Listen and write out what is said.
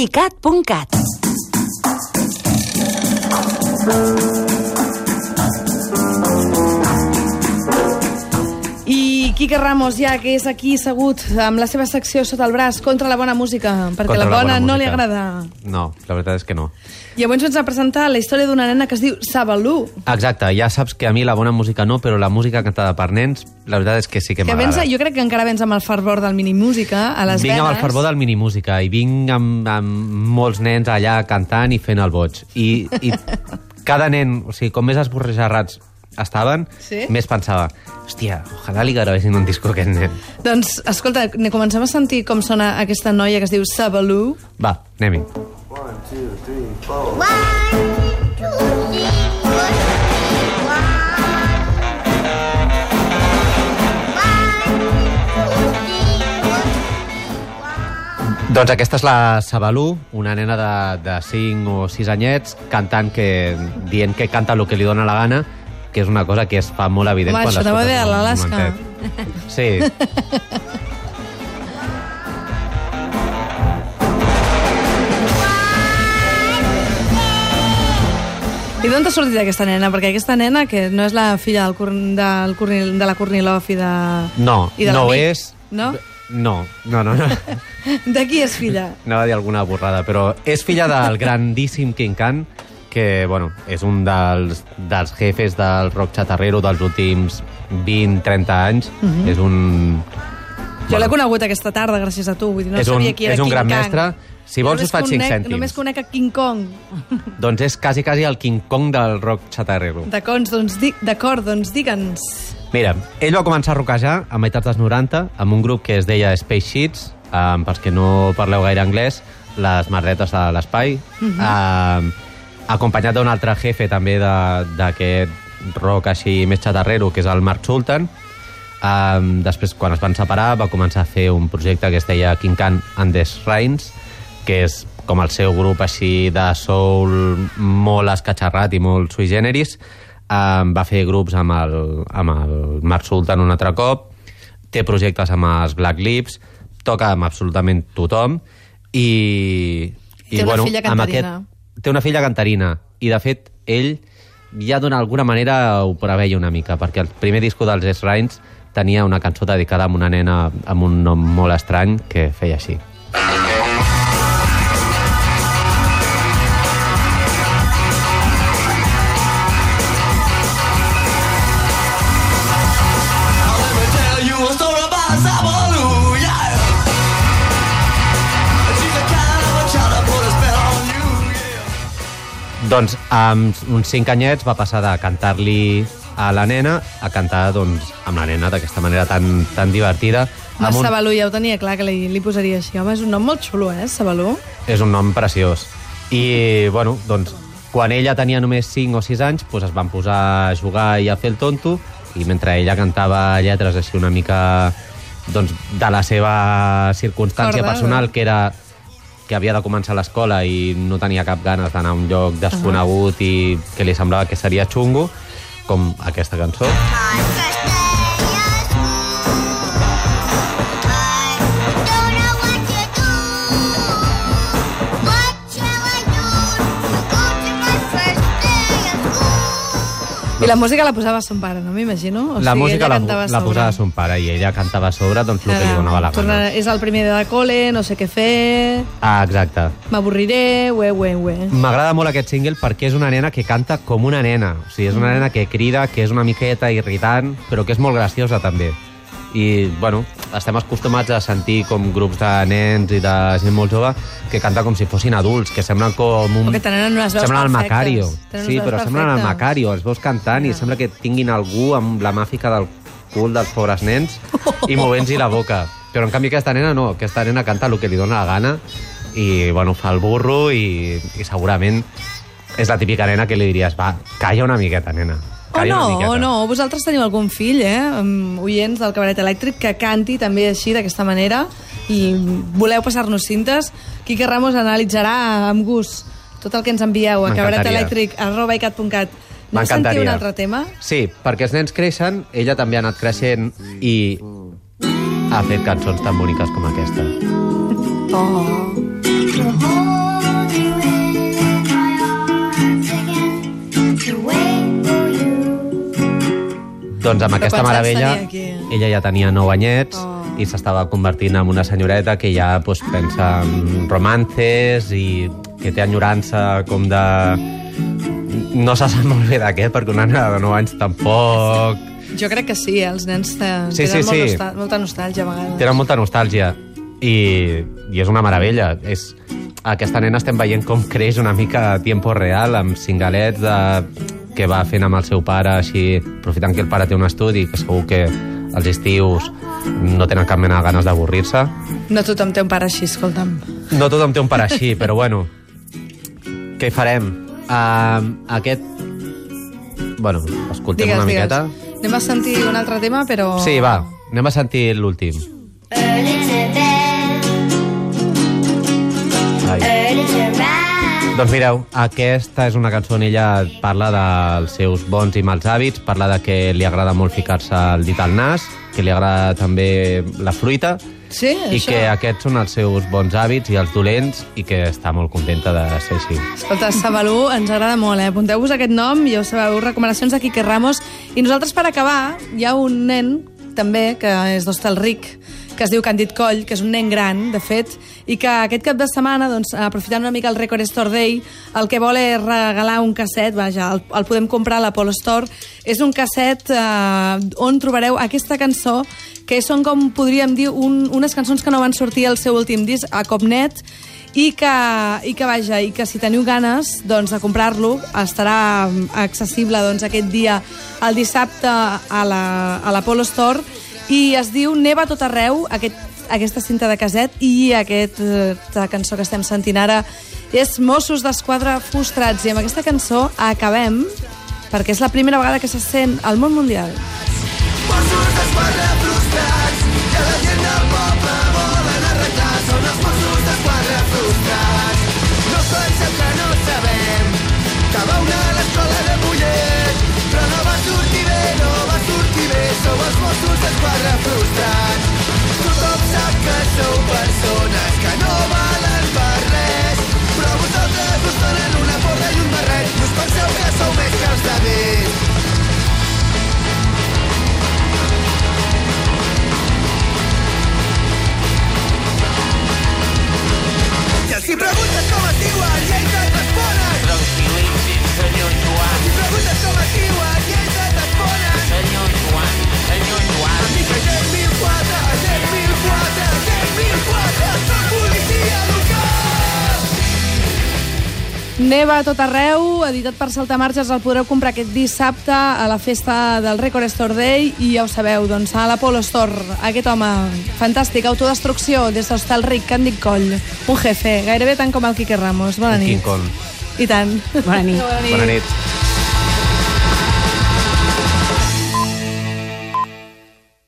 icat.cat. Quique Ramos, ja que és aquí segut amb la seva secció sota el braç contra la bona música, perquè Contra la la bona, bona no li agrada. No, la veritat és que no. I avui ens vens a presentar la història d'una nena que es diu Sabalú, Exacte, ja saps que a mi la bona música no, però la música cantada per nens, la veritat és que sí que que m'agrada. jo crec que encara vens amb el fervor del minimúsica a les Vinc venes. amb el fervor del minimúsica i vinc amb, amb molts nens allà cantant i fent el boig. I, i cada nen, o sigui, com més esborrejarrats estaven, Sí? més pensava, hòstia, ojalà li gravessin un disco a aquest nen. Doncs, escolta, ne comencem a sentir com sona aquesta noia que es diu Sabalú. Va, anem-hi. One, two, three, four. One, two, three, four. Doncs aquesta és la Sabalú, una nena de, de 5 o 6 anyets, cantant que, dient que canta el que li dóna la gana, que és una cosa que es fa molt evident Home, quan això haver a en un l'Alaska. Sí, I d'on t'ha sortit aquesta nena? Perquè aquesta nena, que no és la filla del, Cor del Cornil, de la Kornilov i de... no, i de no és... No? No, no, no, no. De qui és filla? Anava a dir alguna borrada, però és filla del grandíssim King Khan, que, bueno, és un dels, dels jefes del rock chatarrero dels últims 20-30 anys. Mhm. És un... Jo l'he conegut aquesta tarda, gràcies a tu. Vull dir, no és un, sabia qui era és un King gran Kong. mestre. Si vols us faig 5 conec- cèntims. Només conec a King Kong. Doncs és quasi, quasi el King Kong del rock chatarrero. D'acord, doncs, di doncs digue'ns. Mira, ell va començar a rockejar a meitats dels 90 amb un grup que es deia Space Sheets, um, pels que no parleu gaire anglès, les marretes de l'espai, um, acompanyat d'un altre jefe també de- d'aquest rock així més xatarrero, que és el Mark Sultan. Um, després, quan es van separar, va començar a fer un projecte que es deia King Khan and the Shrines, que és com el seu grup així de soul molt escatxarrat i molt sui generis. Um, va fer grups amb el, amb el Mark Sultan un altre cop, té projectes amb els Black Lips, toca amb absolutament tothom i... i Té una filla amb cantarina. Té una filla cantarina i de fet ell ja d'una alguna manera ho preveia una mica perquè el primer disco dels Shrines tenia una cançó dedicada a una nena amb un nom molt estrany que feia així. Doncs amb uns cinc anyets va passar de cantar-li a la nena a cantar doncs, amb la nena d'aquesta manera tan, tan divertida. Home, un- Sabalú ja ho tenia clar que li, li posaria així. Home, és un nom molt xulo, eh, Sabalú? És un nom preciós. I, bueno, doncs, quan ella tenia només 5 o 6 anys, doncs es van posar a jugar i a fer el tonto, i mentre ella cantava lletres així una mica doncs, de la seva circumstància Corda, personal, que era que havia de començar l'escola i no tenia cap ganes d'anar a un lloc desconegut uh -huh. i que li semblava que seria xungo, com aquesta cançó. My I la música la posava son pare, no m'imagino? O la sigui, música la, la sobre. posava son pare i ella cantava a sobre doncs, el que li donava la Torna- gana. És el primer de col·le, no sé què fer, Ah, exacte. m'avorriré, ué, ué, ué. M'agrada molt aquest single perquè és una nena que canta com una nena. O sigui, és una nena que crida, que és una miqueta irritant, però que és molt graciosa també. I, bueno, estem acostumats a sentir com grups de nens i de gent molt jove que canta com si fossin adults, que semblen com un... O que tenen unes veus Semblen el perfectes. Macario. Tenen Sí, però veus semblen el perfectes. Macario. Els veus cantant i sembla que tinguin algú amb la màfica del cul dels pobres nens i movent-hi la boca. Però en canvi aquesta nena no, aquesta nena canta el que li dóna la gana i bueno, fa el burro i, i segurament és la típica nena que li diries va, calla una miqueta, nena. O no, o no, vosaltres teniu algun fill, eh, amb oients del cabaret elèctric, que canti també així, d'aquesta manera, i voleu passar-nos cintes, Quique Ramos analitzarà amb gust tot el que ens envieu a M'encantaria. cabaretelèctric arroba icat.cat. Anem a sentir M'encantaria. un altre tema? Sí, perquè els nens creixen, ella també ha anat creixent i ha fet cançons tan boniques com aquesta. Oh. Doncs amb Però aquesta meravella, ella ja tenia 9 anyets Oh. i s'estava convertint en una senyoreta que ja pues, pensa en romances i que té enyorança com de... No se sap molt bé de què, perquè una nena de 9 anys tampoc... Jo crec que sí, eh? els nens te- Sí, tenen sí, molt sí. nostal molta nostàlgia a vegades. Tenen molta nostàlgia i, i és una meravella. És, aquesta nena estem veient com creix una mica a tiempo real, amb cingalets de, que va fent amb el seu pare, així, aprofitant que el pare té un estudi, que segur que els estius no tenen cap mena de ganes d'avorrir-se. No tothom té un pare així, escolta'm. No tothom té un pare així, però bueno, què hi farem? Uh, aquest... Bueno, escoltem Digues, una digues. miqueta. Anem a sentir un altre tema, però... Sí, va, anem a sentir l'últim. Early Doncs mireu, aquesta és una cançó on ella parla dels seus bons i mals hàbits, parla de que li agrada molt ficar-se el dit al nas, que li agrada també la fruita, Sí, i això. que aquests són els seus bons hàbits i els dolents, i que està molt contenta de ser així. Escolta, Sabalú ens agrada molt, eh? Apunteu-vos aquest nom, ja ho sabeu, recomanacions de Quique Ramos. I nosaltres, per acabar, hi ha un nen, també, que és d'Hostalric, que es diu Càndid Coll, que és un nen gran, de fet, i que aquest cap de setmana, doncs, aprofitant una mica el Record Store Day, el que vol és regalar un casset, vaja, el, el podem comprar a l'Apollo Store, és un casset eh, on trobareu aquesta cançó, que són com podríem dir un, unes cançons que no van sortir al seu últim disc, a Copnet, i que, i que vaja, i que si teniu ganes doncs, de comprar-lo, estarà accessible doncs, aquest dia, el dissabte, a la- a l'Apollo la, Store, i es diu Neva tot arreu, aquest, aquesta cinta de caset, i aquesta cançó que estem sentint ara és Mossos d'Esquadra frustrats, i amb aquesta cançó acabem, perquè és la primera vegada que se sent al món mundial. Mossos d'Esquadra frustrats que la gent del poble volen arreglar. Són els Mossos d'Esquadra frustrats. No penseu que no sabem que va una a l'escola de Neva a tot arreu, editat per Saltamarges, el podreu comprar aquest dissabte a la festa del Record Store Day i ja ho sabeu, doncs a l'Apollo Store, aquest home fantàstic, autodestrucció des d'Hostalric, Càndic Coll, un jefe, gairebé tant com el Quique Ramos. Bona nit. King Kong. I tant. Bona nit. Bona nit. Bona nit.